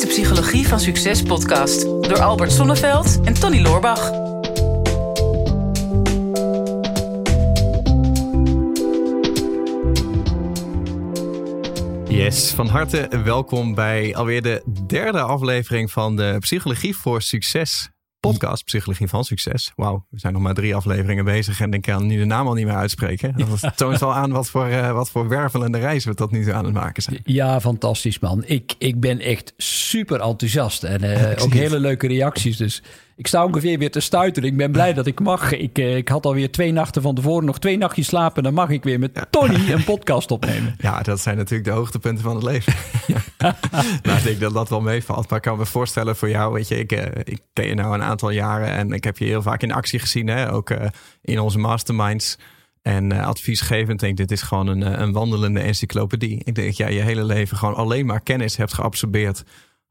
de Psychologie van Succes podcast door Albert Sonneveld en Tony Loorbach. Yes, van harte welkom bij alweer de derde aflevering van de Psychologie voor Succes podcast Psychologie van Succes. Wauw, we zijn nog maar drie afleveringen bezig en ik kan nu de naam al niet meer uitspreken. Dat toont wel aan wat voor, uh, wat voor wervelende reis we tot nu toe aan het maken zijn. Ja, fantastisch man. Ik, ik ben echt super enthousiast en uh, ook hele leuke reacties. Dus ik sta ongeveer weer te stuiteren. Ik ben blij dat ik mag. Ik, uh, ik had alweer twee nachten van tevoren nog twee nachtjes slapen. Dan mag ik weer met Tony een podcast opnemen. Ja, dat zijn natuurlijk de hoogtepunten van het leven. nou, ik denk dat dat wel meevalt. Maar ik kan me voorstellen voor jou, weet je, ik, uh, ik ken je nou een aantal jaren en ik heb je heel vaak in actie gezien, hè? ook uh, in onze masterminds. En uh, adviesgevend denk ik, dit is gewoon een, een wandelende encyclopedie. Ik denk dat jij je hele leven gewoon alleen maar kennis hebt geabsorbeerd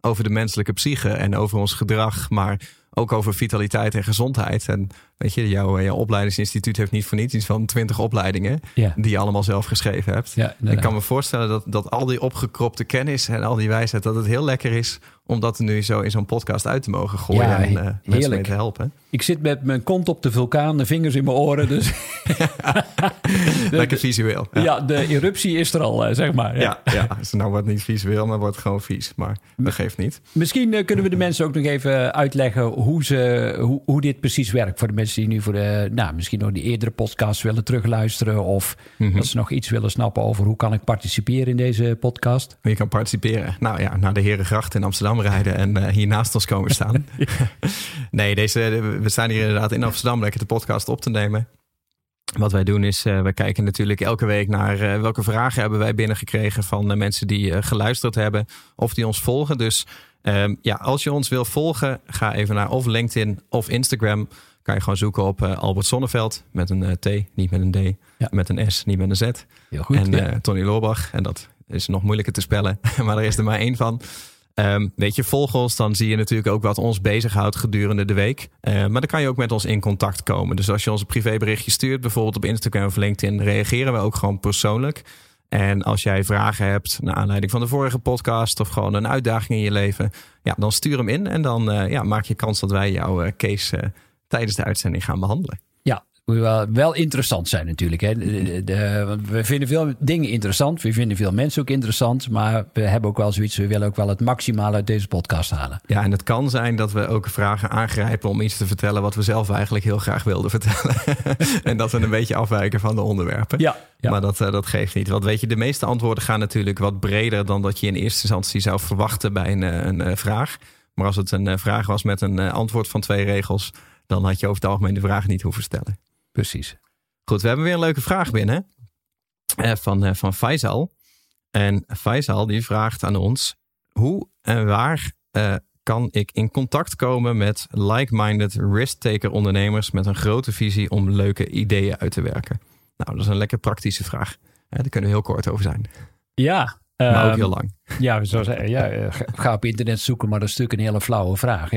over de menselijke psyche en over ons gedrag, maar ook over vitaliteit en gezondheid. En weet je, jouw, jouw opleidingsinstituut heeft niet voor niets iets van twintig opleidingen ja. die je allemaal zelf geschreven hebt. Ja, ik kan me voorstellen dat, dat al die opgekropte kennis en al die wijsheid, dat het heel lekker is om dat nu zo in zo'n podcast uit te mogen gooien ja, en uh, mensen mee te helpen. Ik zit met mijn kont op de vulkaan, de vingers in mijn oren. Dus lekker visueel. Ja. ja. de eruptie is er al, zeg maar. Ja, ja, ja. nou wordt niet visueel, maar wordt gewoon vies. Maar dat geeft niet. Misschien uh, kunnen we de mensen ook nog even uitleggen hoe, ze, hoe, hoe dit precies werkt. Voor de mensen die nu voor de, nou, misschien nog die eerdere podcasts willen terugluisteren. Of mm -hmm. dat ze nog iets willen snappen over hoe kan ik participeren in deze podcast. Je kan participeren. Nou ja, naar de Herengracht in Amsterdam rijden en uh, hier naast ons komen staan. nee, deze, we staan hier inderdaad in Amsterdam lekker de podcast op te nemen. Wat wij doen is, uh, we kijken natuurlijk elke week naar uh, welke vragen hebben wij binnengekregen van mensen die geluisterd hebben of die ons volgen. Dus um, ja, als je ons wil volgen, ga even naar of LinkedIn of Instagram. Kan je gewoon zoeken op Albert Sonneveld met een T, niet met een D, ja. met een S, niet met een Z. Heel goed. En ja. Tony Loorbach, en dat is nog moeilijker te spellen, maar er is er maar één van. Um, weet je, volg ons, dan zie je natuurlijk ook wat ons bezighoudt gedurende de week. Uh, maar dan kan je ook met ons in contact komen. Dus als je ons een privéberichtje stuurt, bijvoorbeeld op Instagram of LinkedIn, reageren we ook gewoon persoonlijk. En als jij vragen hebt naar aanleiding van de vorige podcast of gewoon een uitdaging in je leven, ja, dan stuur hem in en dan uh, ja, maak je kans dat wij jouw uh, case tijdens de uitzending gaan behandelen. Ja, moet wel, wel interessant zijn natuurlijk. Hè. De, de, we vinden veel dingen interessant. We vinden veel mensen ook interessant. Maar we hebben ook wel zoiets. We willen ook wel het maximale uit deze podcast halen. Ja, en het kan zijn dat we ook vragen aangrijpen om iets te vertellen wat we zelf eigenlijk heel graag wilden vertellen. en dat we een beetje afwijken van de onderwerpen. Ja, ja. Maar dat, uh, dat geeft niet. Want weet je, de meeste antwoorden gaan natuurlijk wat breder dan dat je in eerste instantie zou verwachten bij een, een, een vraag. Maar als het een vraag was met een antwoord van twee regels, dan had je over het algemeen de vraag niet hoeven stellen. Precies. Goed, we hebben weer een leuke vraag binnen uh, van, uh, van Faisal. En Faisal die vraagt aan ons: hoe en waar uh, kan ik in contact komen met like-minded risk-taker ondernemers met een grote visie om leuke ideeën uit te werken? Nou, dat is een lekker praktische vraag. daar kunnen we heel kort over zijn. Ja, maar ook heel lang. Ja, zoals, ja, ga op internet zoeken, maar dat is natuurlijk een hele flauwe vraag.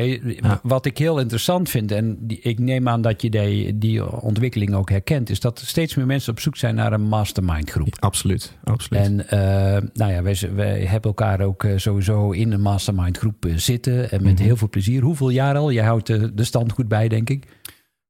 Wat ik heel interessant vind, en die, ik neem aan dat je die, die ontwikkeling ook herkent, is dat steeds meer mensen op zoek zijn naar een mastermind groep. Absoluut, absoluut. En uh, nou ja, wij, wij, hebben elkaar ook sowieso in een mastermind groep zitten en met mm -hmm. heel veel plezier. Hoeveel jaar al? Jij houdt de, de stand goed bij, denk ik.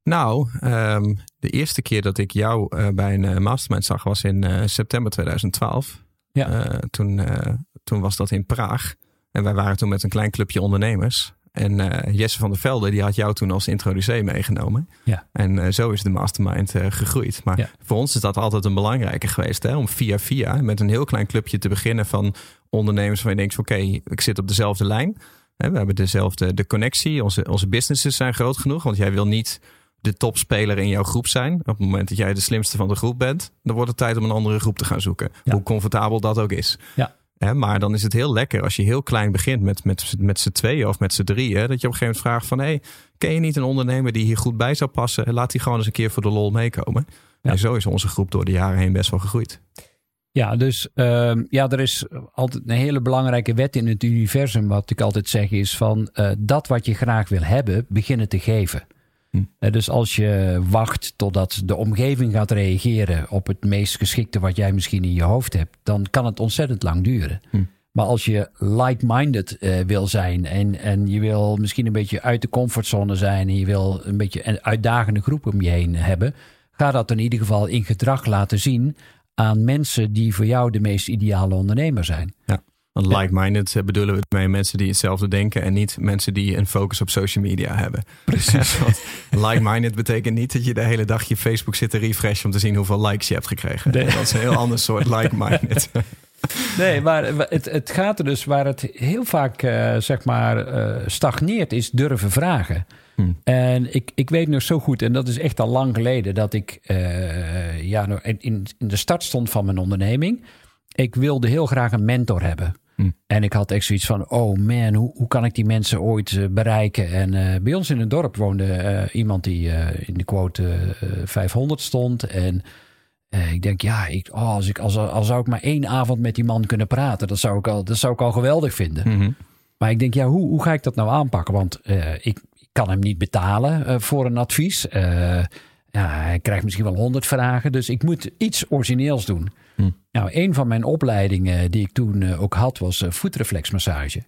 Nou, um, de eerste keer dat ik jou uh, bij een mastermind zag was in uh, september 2012. Ja. Uh, toen, uh, toen was dat in Praag. En wij waren toen met een klein clubje ondernemers. En uh, Jesse van der Velde, die had jou toen als introducee meegenomen. Ja. En zo is de mastermind gegroeid. Maar ja. voor ons is dat altijd een belangrijke geweest. Hè? Om via via met een heel klein clubje te beginnen van ondernemers. Waar je denkt, oké, okay, ik zit op dezelfde lijn. We hebben dezelfde de connectie. Onze, onze businesses zijn groot genoeg. Want jij wil niet de topspeler in jouw groep zijn. Op het moment dat jij de slimste van de groep bent, dan wordt het tijd om een andere groep te gaan zoeken. Ja. Hoe comfortabel dat ook is. Ja. Hè, maar dan is het heel lekker als je heel klein begint met, met, met z'n tweeën of met z'n drieën. Dat je op een gegeven moment vraagt van... hey, ken je niet een ondernemer die hier goed bij zou passen? Laat die gewoon eens een keer voor de lol meekomen. Ja. En zo is onze groep door de jaren heen best wel gegroeid. Ja, dus uh, ja, er is altijd een hele belangrijke wet in het universum. Wat ik altijd zeg is van uh, dat wat je graag wil hebben, beginnen te geven. Hm. Dus als je wacht totdat de omgeving gaat reageren op het meest geschikte wat jij misschien in je hoofd hebt, dan kan het ontzettend lang duren. Hm. Maar als je like-minded uh, wil zijn en, en je wil misschien een beetje uit de comfortzone zijn en je wil een beetje een uitdagende groep om je heen hebben, ga dat in ieder geval in gedrag laten zien aan mensen die voor jou de meest ideale ondernemer zijn. Ja. Want like-minded eh, bedoelen we mee mensen die hetzelfde denken en niet mensen die een focus op social media hebben. Precies. like-minded betekent niet dat je de hele dag je Facebook zit te refreshen om te zien hoeveel likes je hebt gekregen. Dat is een heel ander soort like-minded. Nee, maar het, het gaat er dus waar het heel vaak uh, zeg maar uh, stagneert, is durven vragen. Hmm. En ik, ik weet nog zo goed, en dat is echt al lang geleden, dat ik uh, ja, in, in de start stond van mijn onderneming. Ik wilde heel graag een mentor hebben. Hmm. En ik had echt zoiets van: oh man, hoe, hoe kan ik die mensen ooit bereiken? En bij ons in het dorp woonde iemand die in de quote 500 stond. En ik denk, ja, ik, oh, als, ik, als, als zou ik maar één avond met die man kunnen praten, dat zou ik al, dat zou ik al geweldig vinden. Mm -hmm. Maar ik denk, ja, hoe, hoe ga ik dat nou aanpakken? Want ik, kan hem niet betalen voor een advies. Ja, hij krijgt misschien wel honderd vragen, dus ik moet iets origineels doen. Mm. Nou, een van mijn opleidingen die ik toen ook had, was voetreflexmassage.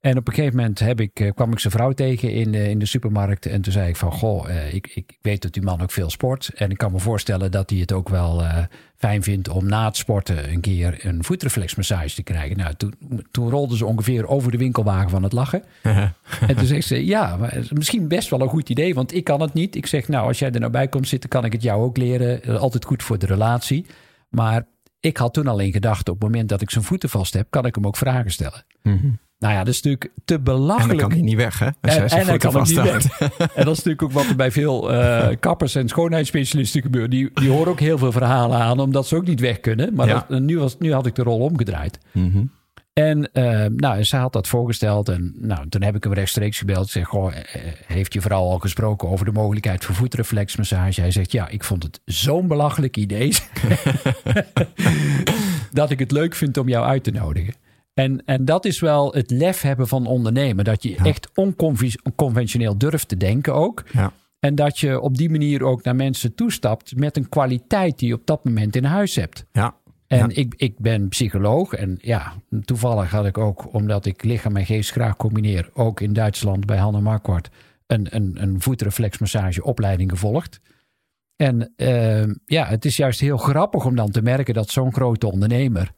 En op een gegeven moment heb ik, eh, kwam ik zijn vrouw tegen in de, in de supermarkt. En toen zei ik van, goh, eh, ik, ik weet dat die man ook veel sport. En ik kan me voorstellen dat hij het ook wel uh, fijn vindt om na het sporten een keer een voetreflexmassage te krijgen. Nou, toen, toen rolde ze ongeveer over de winkelwagen van het lachen. en toen zegt ze, ja, maar misschien best wel een goed idee, want ik kan het niet. Ik zeg, nou, als jij er nou bij komt zitten, kan ik het jou ook leren. Altijd goed voor de relatie. Maar ik had toen alleen gedacht, op het moment dat ik zijn voeten vast heb, kan ik hem ook vragen stellen. Mm nou ja, dat is natuurlijk te belachelijk. En dan kan hij niet weg, hè? Als en, en hij kan niet weg. En dat is natuurlijk ook wat er bij veel uh, kappers en schoonheidsspecialisten gebeurt. Die, die horen ook heel veel verhalen aan, omdat ze ook niet weg kunnen. Maar ja. dat, nu, was, nu had ik de rol omgedraaid. Mm -hmm. En uh, nou, ze had dat voorgesteld. En nou, toen heb ik hem rechtstreeks gebeld. Ik zeg, goh, eh, heeft je vrouw al gesproken over de mogelijkheid voor voetreflexmassage? Hij zegt, ja, ik vond het zo'n belachelijk idee. dat ik het leuk vind om jou uit te nodigen. En, en dat is wel het lef hebben van ondernemen. Dat je echt onconventioneel durft te denken ook. Ja. En dat je op die manier ook naar mensen toestapt met een kwaliteit die je op dat moment in huis hebt. Ja. En Ik, ik ben psycholoog. En ja, toevallig had ik ook, omdat ik lichaam en geest graag combineer, ook in Duitsland bij Hanne Marquardt een, een, een voetreflexmassageopleiding gevolgd. En uh, ja, het is juist heel grappig om dan te merken dat zo'n grote ondernemer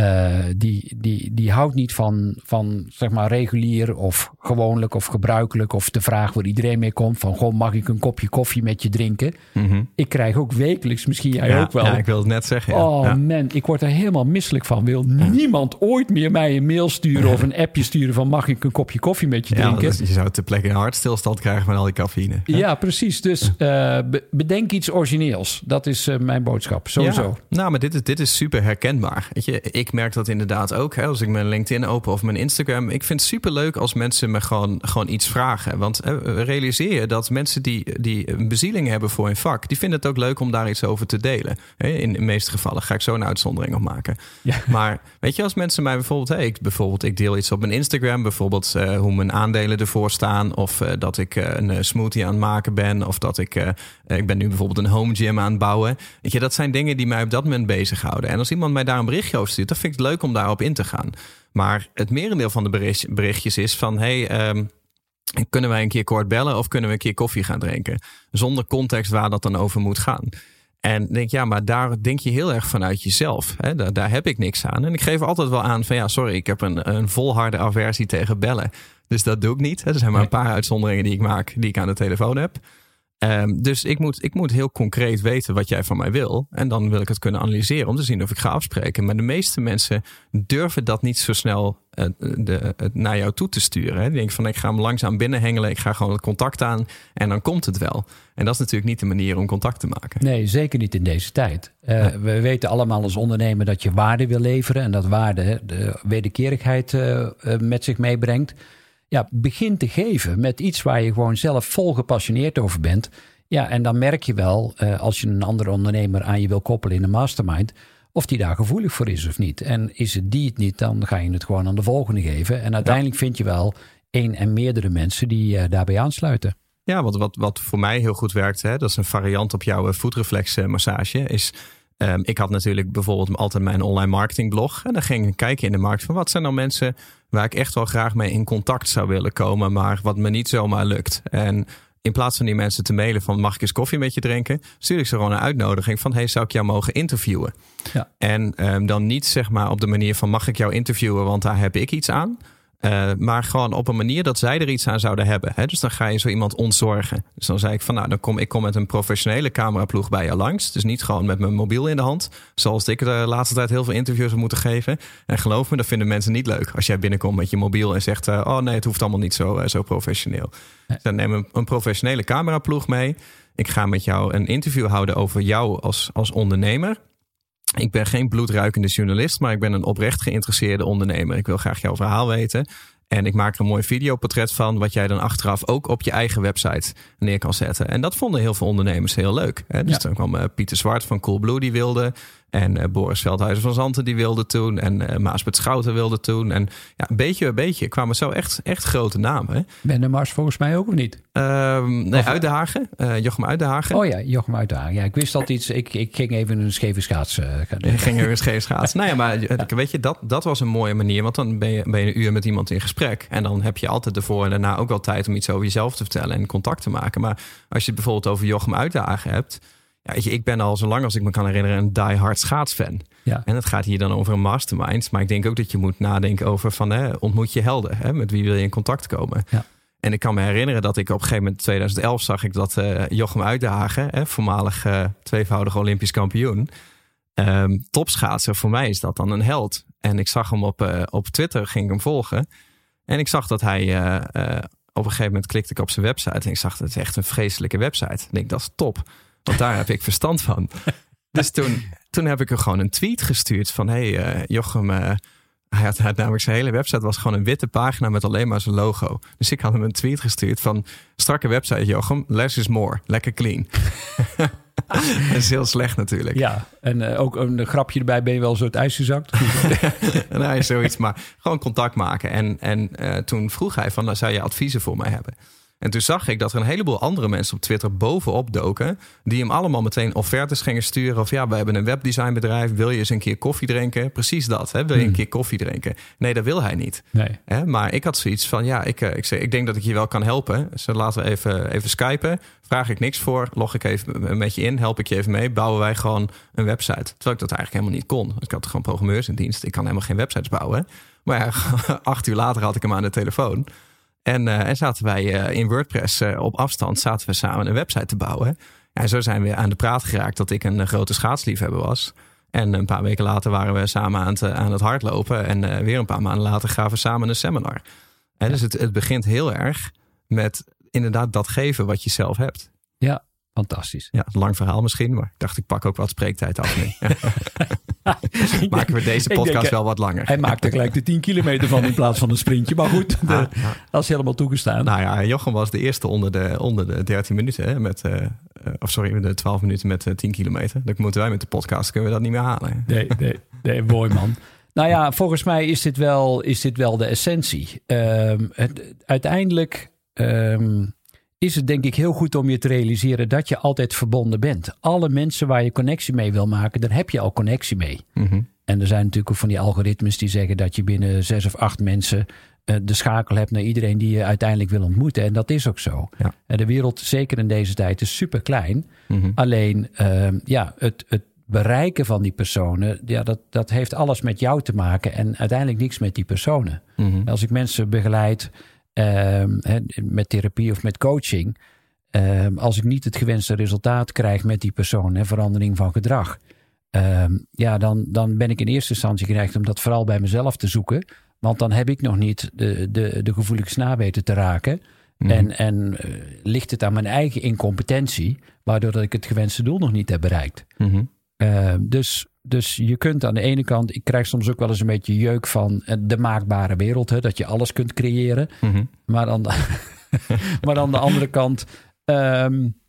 uh, die, die, die houdt niet van, van zeg maar regulier of gewoonlijk of gebruikelijk of de vraag waar iedereen mee komt van goh, mag ik een kopje koffie met je drinken? Mm -hmm. Ik krijg ook wekelijks, misschien jij ja, ook wel. Ja, ik wil het net zeggen. Ja. Oh ja. man, ik word er helemaal misselijk van. Wil niemand ooit meer mij een mail sturen of een appje sturen van mag ik een kopje koffie met je drinken? Dus je zou te plekke een hartstilstand krijgen met al die cafeïne. Ja, precies. Dus uh, bedenk iets origineels. Dat is uh, mijn boodschap, sowieso. Nou, maar dit is, dit is super herkenbaar. Weet je, ik merk dat inderdaad ook. Hè, als ik mijn LinkedIn open of mijn Instagram. Ik vind het super leuk als mensen me gewoon, gewoon iets vragen. Want hè, realiseer je dat mensen die, die een bezieling hebben voor hun vak. die vinden het ook leuk om daar iets over te delen. Hè, in de meeste gevallen ga ik zo een uitzondering op maken. Ja. Maar weet je, als mensen mij bijvoorbeeld. Hey, ik, bijvoorbeeld, ik deel iets op mijn Instagram. Bijvoorbeeld uh, hoe mijn aandelen ervoor staan. Of uh, dat ik uh, een smoothie aan het maken ben. Of dat ik. ik ben nu bijvoorbeeld een home gym aan het bouwen. Weet je, dat zijn dingen die mij op dat moment bezighouden. En als iemand mij daar een berichtje over stuurt, vind ik het leuk om daarop in te gaan. Maar het merendeel van de bericht, berichtjes is van: hey, um, kunnen wij een keer kort bellen of kunnen we een keer koffie gaan drinken? Zonder context waar dat dan over moet gaan. En denk ja, maar daar denk je heel erg vanuit jezelf. Hè? Daar, daar, heb ik niks aan. En ik geef altijd wel aan van ja, sorry, ik heb een, een volharde aversie tegen bellen. Dus dat doe ik niet. Er zijn maar een paar uitzonderingen die ik maak, die ik aan de telefoon heb. Um, dus ik moet, ik moet heel concreet weten wat jij van mij wil. En dan wil ik het kunnen analyseren om te zien of ik ga afspreken. Maar de meeste mensen durven dat niet zo snel uh, de, naar jou toe te sturen. Hè. Die denken van ik ga hem langzaam binnenhengelen. Ik ga gewoon het contact aan en dan komt het wel. En dat is natuurlijk niet de manier om contact te maken. Nee, zeker niet in deze tijd. Uh, nee. We weten allemaal als ondernemer dat je waarde wil leveren. En dat waarde de wederkerigheid met zich meebrengt ja, begin te geven met iets waar je gewoon zelf vol gepassioneerd over bent. Ja, en dan merk je wel, uh, als je een andere ondernemer aan je wil koppelen in een mastermind, of die daar gevoelig voor is of niet. En is het die het niet, dan ga je het gewoon aan de volgende geven. En uiteindelijk ja. vind je wel één en meerdere mensen die uh, daarbij aansluiten. Ja, wat, wat, wat voor mij heel goed werkt, hè, dat is een variant op jouw voetreflexmassage, is Ehm, ik had natuurlijk bijvoorbeeld altijd mijn online marketing blog. En dan ging ik kijken in de markt van wat zijn nou mensen waar ik echt wel graag mee in contact zou willen komen, maar wat me niet zomaar lukt. En in plaats van die mensen te mailen van mag ik eens koffie met je drinken, stuur ik ze gewoon een uitnodiging van hey, zou ik jou mogen interviewen? Ja. En um, dan niet zeg maar op de manier van mag ik jou interviewen, want daar heb ik iets aan. Uh, maar gewoon op een manier dat zij er iets aan zouden hebben. Hè? Dus dan ga je zo iemand ontzorgen. Dus dan zei ik van nou, dan kom ik kom met een professionele cameraploeg bij je langs. Dus niet gewoon met mijn mobiel in de hand. Zoals ik de laatste tijd heel veel interviews heb moeten geven. En geloof me, dat vinden mensen niet leuk. Als jij binnenkomt met je mobiel en zegt: uh, Oh nee, het hoeft allemaal niet zo, uh, zo professioneel. Dus dan neem een, een professionele cameraploeg mee. Ik ga met jou een interview houden over jou als, als ondernemer. Ik ben geen bloedruikende journalist, maar ik ben een oprecht geïnteresseerde ondernemer. Ik wil graag jouw verhaal weten. En ik maak er een mooi videoportret van, wat jij dan achteraf ook op je eigen website neer kan zetten. En dat vonden heel veel ondernemers heel leuk. Hè? Dus ja. dan kwam uh, Pieter Zwart van Coolblue, die wilde. En uh, Boris Veldhuizen van Zanten, die wilde toen. En uh, Maasbert Schouten wilde toen. En ja, een beetje een beetje kwamen zo echt, echt grote namen. Hè? Ben de Mars volgens mij ook of niet? Um, nee, uit de Hagen. Uh, Jochem uit de Hagen. Oh ja, Jochem uit de Hagen. Ja, ik wist dat iets. Ik, ik ging even een scheve schaats. Uh, ik ging even een scheve schaats. nou ja, maar weet je, dat, dat was een mooie manier. Want dan ben je, ben je een uur met iemand in gesprek. En dan heb je altijd ervoor en daarna ook wel tijd om iets over jezelf te vertellen en contact te maken. Maar als je het bijvoorbeeld over Jochem uit de Hagen hebt ja, weet je, ik ben al zo lang als ik me kan herinneren een die-hard schaatsfan. Ja. En het gaat hier dan over een mastermind. Maar ik denk ook dat je moet nadenken over van hè, ontmoet je helden. Hè, met wie wil je in contact komen? Ja. En ik kan me herinneren dat ik op een gegeven moment 2011 zag ik dat uh, Jochem Uitdagen, hè, voormalig uh, tweevoudig Olympisch kampioen, um, topschaatser, voor mij is dat dan een held. En ik zag hem op, uh, op Twitter, ging ik hem volgen. En ik zag dat hij op een gegeven moment klikte ik op zijn website en ik zag dat het echt een vreselijke website. Ik denk dat is top. Want daar heb ik verstand van. Dus toen, toen heb ik er gewoon een tweet gestuurd van... hey, uh, Jochem, uh, hij had, namelijk zijn hele website was gewoon een witte pagina met alleen maar zijn logo. Dus ik had hem een tweet gestuurd van... strakke website Jochem, less is more, lekker clean. dat is heel slecht natuurlijk. Ja, en uh, ook een grapje erbij, ben je wel zo het ijs gezakt? nee, zoiets, maar gewoon contact maken. En, en toen vroeg hij van, nou, zou je adviezen voor mij hebben? En toen zag ik dat er een heleboel andere mensen op Twitter bovenop doken. Die hem allemaal meteen offertes gingen sturen. Of ja, we hebben een webdesignbedrijf. Wil je eens een keer koffie drinken? Precies dat. Hè? Wil je een hmm. keer koffie drinken? Nee, dat wil hij niet. Nee. Hè? Maar ik had zoiets van, ja, ik, eh, ik, ik denk dat ik je wel kan helpen. Dus laten we even, even skypen. Vraag ik niks voor. Log ik even met je in. Help ik je even mee. Bouwen wij gewoon een website. Terwijl ik dat eigenlijk helemaal niet kon. Ik had gewoon programmeurs in dienst. Ik kan helemaal geen websites bouwen. Maar ja, acht uur later had ik hem aan de telefoon. En, uh, en zaten wij uh, in WordPress uh, op afstand zaten we samen een website te bouwen. En zo zijn we aan de praat geraakt dat ik een grote schaatsliefhebber was. En een paar weken later waren we samen aan het, aan het hardlopen. En weer een paar maanden later gaven we samen een seminar. En dus het, het begint heel erg met inderdaad dat geven wat je zelf hebt. Ja, fantastisch. Ja, een lang verhaal misschien, maar ik dacht ik pak ook wat spreektijd af nu. Maken we deze podcast denk, wel wat langer. Hij maakt er gelijk de 10 kilometer van in plaats van een sprintje. Maar goed, de, ah, ja. dat is helemaal toegestaan. Nou ja, Jochem was de eerste onder de, onder de 13 minuten. Hè, met, uh, of sorry, de 12 minuten met uh, 10 kilometer. Dan moeten wij met de podcast, kunnen we dat niet meer halen. Nee, nee, nee mooi man. Nou ja, volgens mij is dit wel, is dit wel de essentie. Um, het, uiteindelijk um, is het denk ik heel goed om je te realiseren dat je altijd verbonden bent. Alle mensen waar je connectie mee wil maken, daar heb je al connectie mee. Mm-hmm. En er zijn natuurlijk ook van die algoritmes die zeggen dat je binnen zes of acht mensen uh, de schakel hebt naar iedereen die je uiteindelijk wil ontmoeten. En dat is ook zo. Ja. En de wereld, zeker in deze tijd, is super klein. Mm-hmm. Alleen uh, ja, het, het bereiken van die personen, ja, dat, dat heeft alles met jou te maken en uiteindelijk niks met die personen. Mm-hmm. Als ik mensen begeleid Ehm, met therapie of met coaching. Ehm, als ik niet het gewenste resultaat krijg met die persoon, hè, verandering van gedrag. Ehm, ja, dan, dan ben ik in eerste instantie geneigd om dat vooral bij mezelf te zoeken. Want dan heb ik nog niet de, de, de gevoelige snaar weten te raken. Mhm. En, en uh, ligt het aan mijn eigen incompetentie, waardoor dat ik het gewenste doel nog niet heb bereikt. Mm dus dus je kunt aan de ene kant, ik krijg soms ook wel eens een beetje jeuk van eh, de maakbare wereld, hè, dat je alles kunt creëren. Mhm. maar, aan de, maar aan de andere kant, um,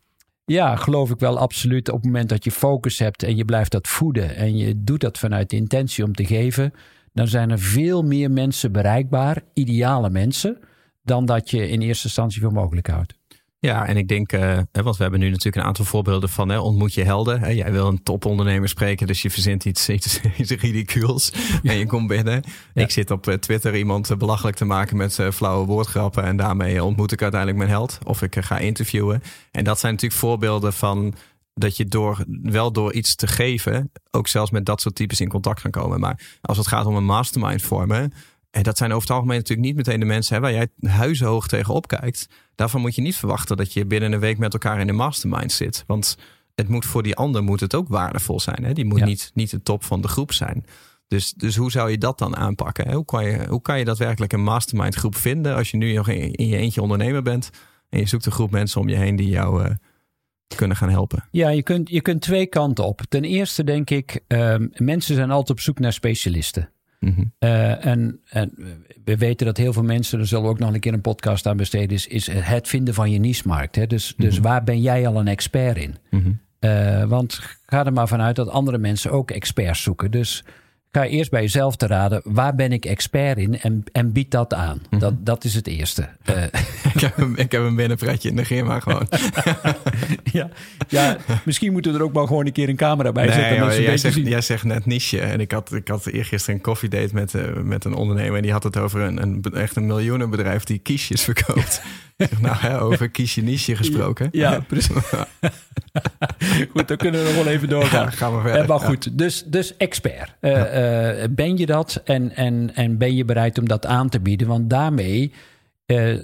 ja, geloof ik wel absoluut op het moment dat je focus hebt en je blijft dat voeden en je doet dat vanuit de intentie om te geven, dan zijn er veel meer mensen bereikbaar, ideale mensen, dan dat je in eerste instantie voor mogelijk houdt. Ja, en ik denk, uh, want we hebben nu natuurlijk een aantal voorbeelden van hè, ontmoet je helden. Hè, jij wil een topondernemer spreken, dus je verzint iets, iets, iets ridicules en je komt binnen. Ik zit op Twitter iemand belachelijk te maken met uh, flauwe woordgrappen en daarmee ontmoet ik uiteindelijk mijn held of ik ga interviewen. En dat zijn natuurlijk voorbeelden van dat je door, wel door iets te geven, ook zelfs met dat soort types in contact kan komen. Maar als het gaat om een mastermind vormen, en dat zijn over het algemeen natuurlijk niet meteen de mensen hè, waar jij huizenhoog tegenop kijkt. Daarvan moet je niet verwachten dat je binnen een week met elkaar in een mastermind zit. Want het moet voor die ander moet het ook waardevol zijn. Hè? Die moet niet, niet de top van de groep zijn. Dus, dus hoe zou je dat dan aanpakken? Hè? Hoe, kan je, hoe kan je daadwerkelijk een mastermind groep vinden als je nu nog in, in je eentje ondernemer bent en je zoekt een groep mensen om je heen die jou uh, kunnen gaan helpen? Ja, je kunt, je kunt twee kanten op. Ten eerste denk ik, um, mensen zijn altijd op zoek naar specialisten. Mm en, en, we weten dat heel veel mensen, er zullen we ook nog een keer een podcast aan besteden, is, is het vinden van je niche-markt. Hè? Dus, dus mhm. waar ben jij al een expert in? Mhm. Uh, want ga er maar vanuit dat andere mensen ook experts zoeken. Dus ga eerst bij jezelf te raden, waar ben ik expert in en, en bied dat aan. Mhm. dat, dat is het eerste. Uh, ik, heb een, ik heb een binnenpretje, negeer maar gewoon. ja, ja, misschien moeten we er ook maar gewoon een keer een camera bij zetten. Nee, jij, zegt, jij zegt net niche. En ik had, ik had eergisteren een koffiedate met, uh, met een ondernemer. En die had het over een, een, echt een miljoenenbedrijf die kiesjes verkoopt. nou, hè, over kiesje niche gesproken. Ja, precies. goed, dan kunnen we nog wel even doorgaan. Ja, gaan we verder. Uh, maar goed, dus, dus expert. Uh, uh, ben je dat en, en, en ben je bereid om dat aan te bieden? Want daarmee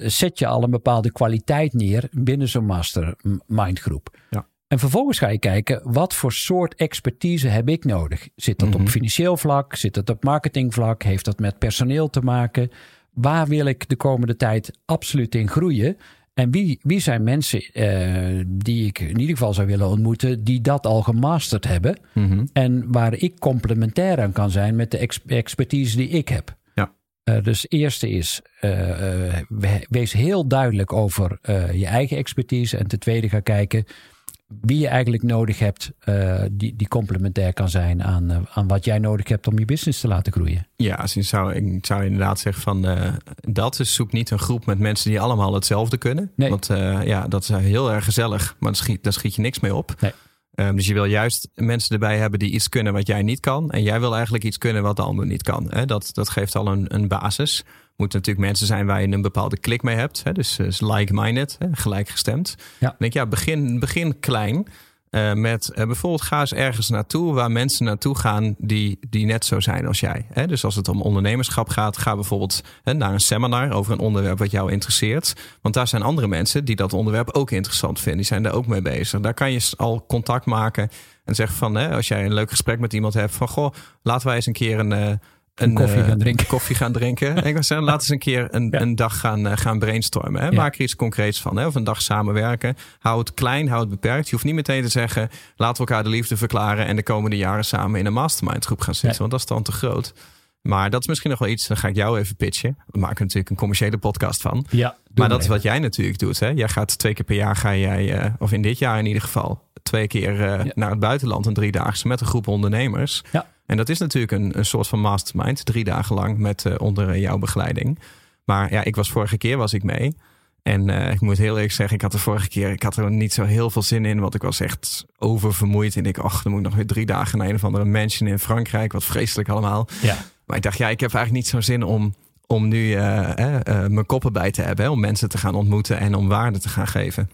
zet je al een bepaalde kwaliteit neer binnen zo'n mastermind groep. Ja. En vervolgens ga je kijken, wat voor soort expertise heb ik nodig? Zit dat op mhm. financieel vlak? Zit dat op marketingvlak? Heeft dat met personeel te maken? waar wil ik de komende tijd absoluut in groeien? En wie, wie zijn mensen uh, die ik in ieder geval zou willen ontmoeten, die dat al gemasterd hebben? Mhm. En waar ik complementair aan kan zijn met de expertise die ik heb. Ja. Uh, dus het eerste is, uh, wees heel duidelijk over je eigen expertise. En ten tweede ga kijken, wie je eigenlijk nodig hebt, uh, die, die complementair kan zijn aan, uh, aan wat jij nodig hebt om je business te laten groeien. Ja, dus ik zou, ik zou inderdaad zeggen van uh, dat is zoek niet een groep met mensen die allemaal hetzelfde kunnen. Nee. Want ja, dat is heel erg gezellig, maar daar schiet, daar schiet je niks mee op. Nee. Um, dus je wil juist mensen erbij hebben die iets kunnen wat jij niet kan. En jij wil eigenlijk iets kunnen wat de ander niet kan. Hè? Dat, dat geeft al een, een basis moeten natuurlijk mensen zijn waar je een bepaalde klik mee hebt. Hè? Dus, dus like-minded, gelijkgestemd. Ja. Dan denk ja, begin, begin klein. Uh, met uh, bijvoorbeeld ga eens ergens naartoe waar mensen naartoe gaan die, die net zo zijn als jij. Hè? Dus als het om ondernemerschap gaat, ga bijvoorbeeld hè, naar een seminar over een onderwerp wat jou interesseert. Want daar zijn andere mensen die dat onderwerp ook interessant vinden. Die zijn daar ook mee bezig. Daar kan je al contact maken en zeggen van, hè, als jij een leuk gesprek met iemand hebt, van goh, laten wij eens een keer een, een, koffie gaan drinken. Koffie gaan drinken. ik was zeggen, laten eens een keer een, een dag gaan, uh, gaan brainstormen. Hè? Maak er iets concreets van. Hè? Of een dag samenwerken. Hou het klein, hou het beperkt. Je hoeft niet meteen te zeggen, laten we elkaar de liefde verklaren en de komende jaren samen in een mastermind groep gaan zitten. Want dat is dan te groot. Maar dat is misschien nog wel iets, dan ga ik jou even pitchen. We maken natuurlijk een commerciële podcast van. Ja, maar dat is wat jij natuurlijk doet. Hè? Jij gaat twee keer per jaar, ga jij, uh, of in dit jaar in ieder geval, twee keer uh, naar het buitenland, een driedaagse met een groep ondernemers. Ja. En dat is natuurlijk een, een soort van mastermind, drie dagen lang met uh, onder jouw begeleiding. Maar ja, ik was vorige keer was ik mee. En uh, ik moet heel eerlijk zeggen, ik had de vorige keer, ik had er niet zo heel veel zin in, want ik was echt oververmoeid. En ik, ach, dan moet ik nog weer drie dagen naar een of andere mansion in Frankrijk, wat vreselijk allemaal. Ja. Maar ik dacht, ja, ik heb eigenlijk niet zo'n zin om, om nu uh, mijn koppen bij te hebben, hè, om mensen te gaan ontmoeten en om waarde te gaan geven.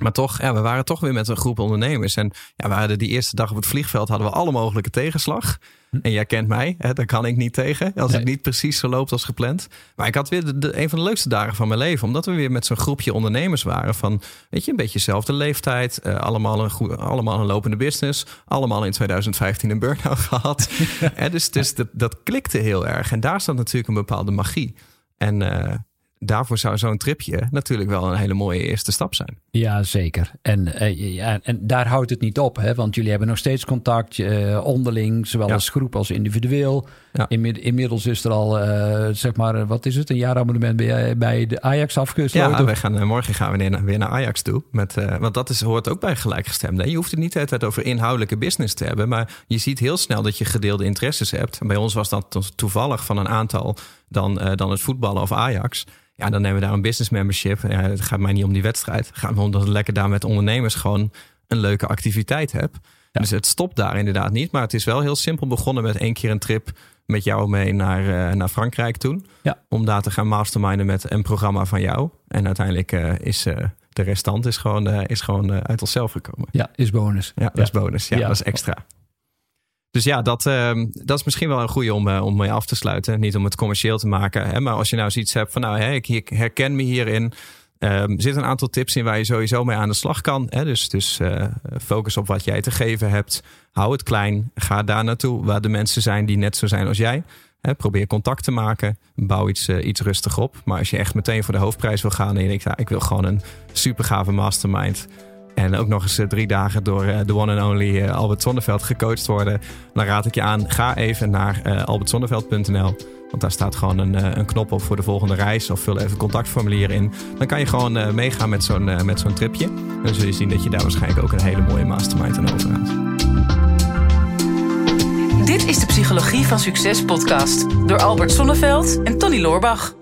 Maar toch, ja, we waren toch weer met een groep ondernemers. En ja, we hadden die eerste dag op het vliegveld hadden we alle mogelijke tegenslag. Hm. En jij kent mij, hè, daar kan ik niet tegen. Als het niet precies zo loopt als gepland. Maar ik had weer de, een van de leukste dagen van mijn leven. Omdat we weer met zo'n groepje ondernemers waren. Van, weet je, een beetje dezelfde leeftijd. Uh, allemaal, een goede, allemaal een lopende business. Allemaal in 2015 een burn-out gehad. ja. dus dus dat, dat klikte heel erg. En daar staat natuurlijk een bepaalde magie. En... Uh, daarvoor zou zo'n tripje natuurlijk wel een hele mooie eerste stap zijn. Ja, zeker. En, uh, ja, en daar houdt het niet op, hè? want jullie hebben nog steeds contact uh, onderling, zowel als groep als individueel. Ja. inmiddels is er al, uh, zeg maar, wat is het, een jaarabonnement bij, bij de Ajax afgesloten? Ja, wij gaan, morgen gaan we weer naar, Ajax toe. Met, want dat is, hoort ook bij gelijkgestemden. Je hoeft het niet altijd over inhoudelijke business te hebben, maar je ziet heel snel dat je gedeelde interesses hebt. Bij ons was dat toevallig van een aantal dan, dan het voetballen of Ajax. Ja, dan nemen we daar een business membership. Ja, het gaat mij niet om die wedstrijd. Het gaat me om dat ik lekker daar met ondernemers gewoon een leuke activiteit heb. Dus het stopt daar inderdaad niet. Maar het is wel heel simpel begonnen met één keer een trip met jou mee naar, uh, naar Frankrijk toen. Ja. Om daar te gaan masterminden met een programma van jou. En uiteindelijk uh, is uh, de restant is gewoon, is gewoon uit onszelf gekomen. Ja, is bonus. Ja, dat is bonus. Ja, dat is extra. Dus ja, dat, ehm, dat is misschien wel een goede om, om mee af te sluiten. Niet om het commercieel te maken. Hè, maar als je nou zoiets hebt van nou, hè, ik, herken me hierin. Um, er zitten een aantal tips in waar je sowieso mee aan de slag kan. Hè? Dus, dus uh, focus op wat jij te geven hebt. Hou het klein. Ga daar naartoe waar de mensen zijn die net zo zijn als jij. Hè? Probeer contact te maken. Bouw iets, uh, iets rustig op. Maar als je echt meteen voor de hoofdprijs wil gaan en je denkt, ik wil gewoon een super gave mastermind. En ook nog eens uh, drie dagen door de one and only Albert Zonneveld gecoacht worden. Dan raad ik je aan, ga even naar albertzonneveld.nl. Want daar staat gewoon een, eh, een knop op voor de volgende reis. Of vul even contactformulier in. Dan kan je gewoon meegaan met zo'n met zo'n tripje. En dan zul je zien dat je daar waarschijnlijk ook een hele mooie mastermind aan overhoudt. Dit is de Psychologie van Succes podcast. Door Albert Sonneveld en Tony Loorbach.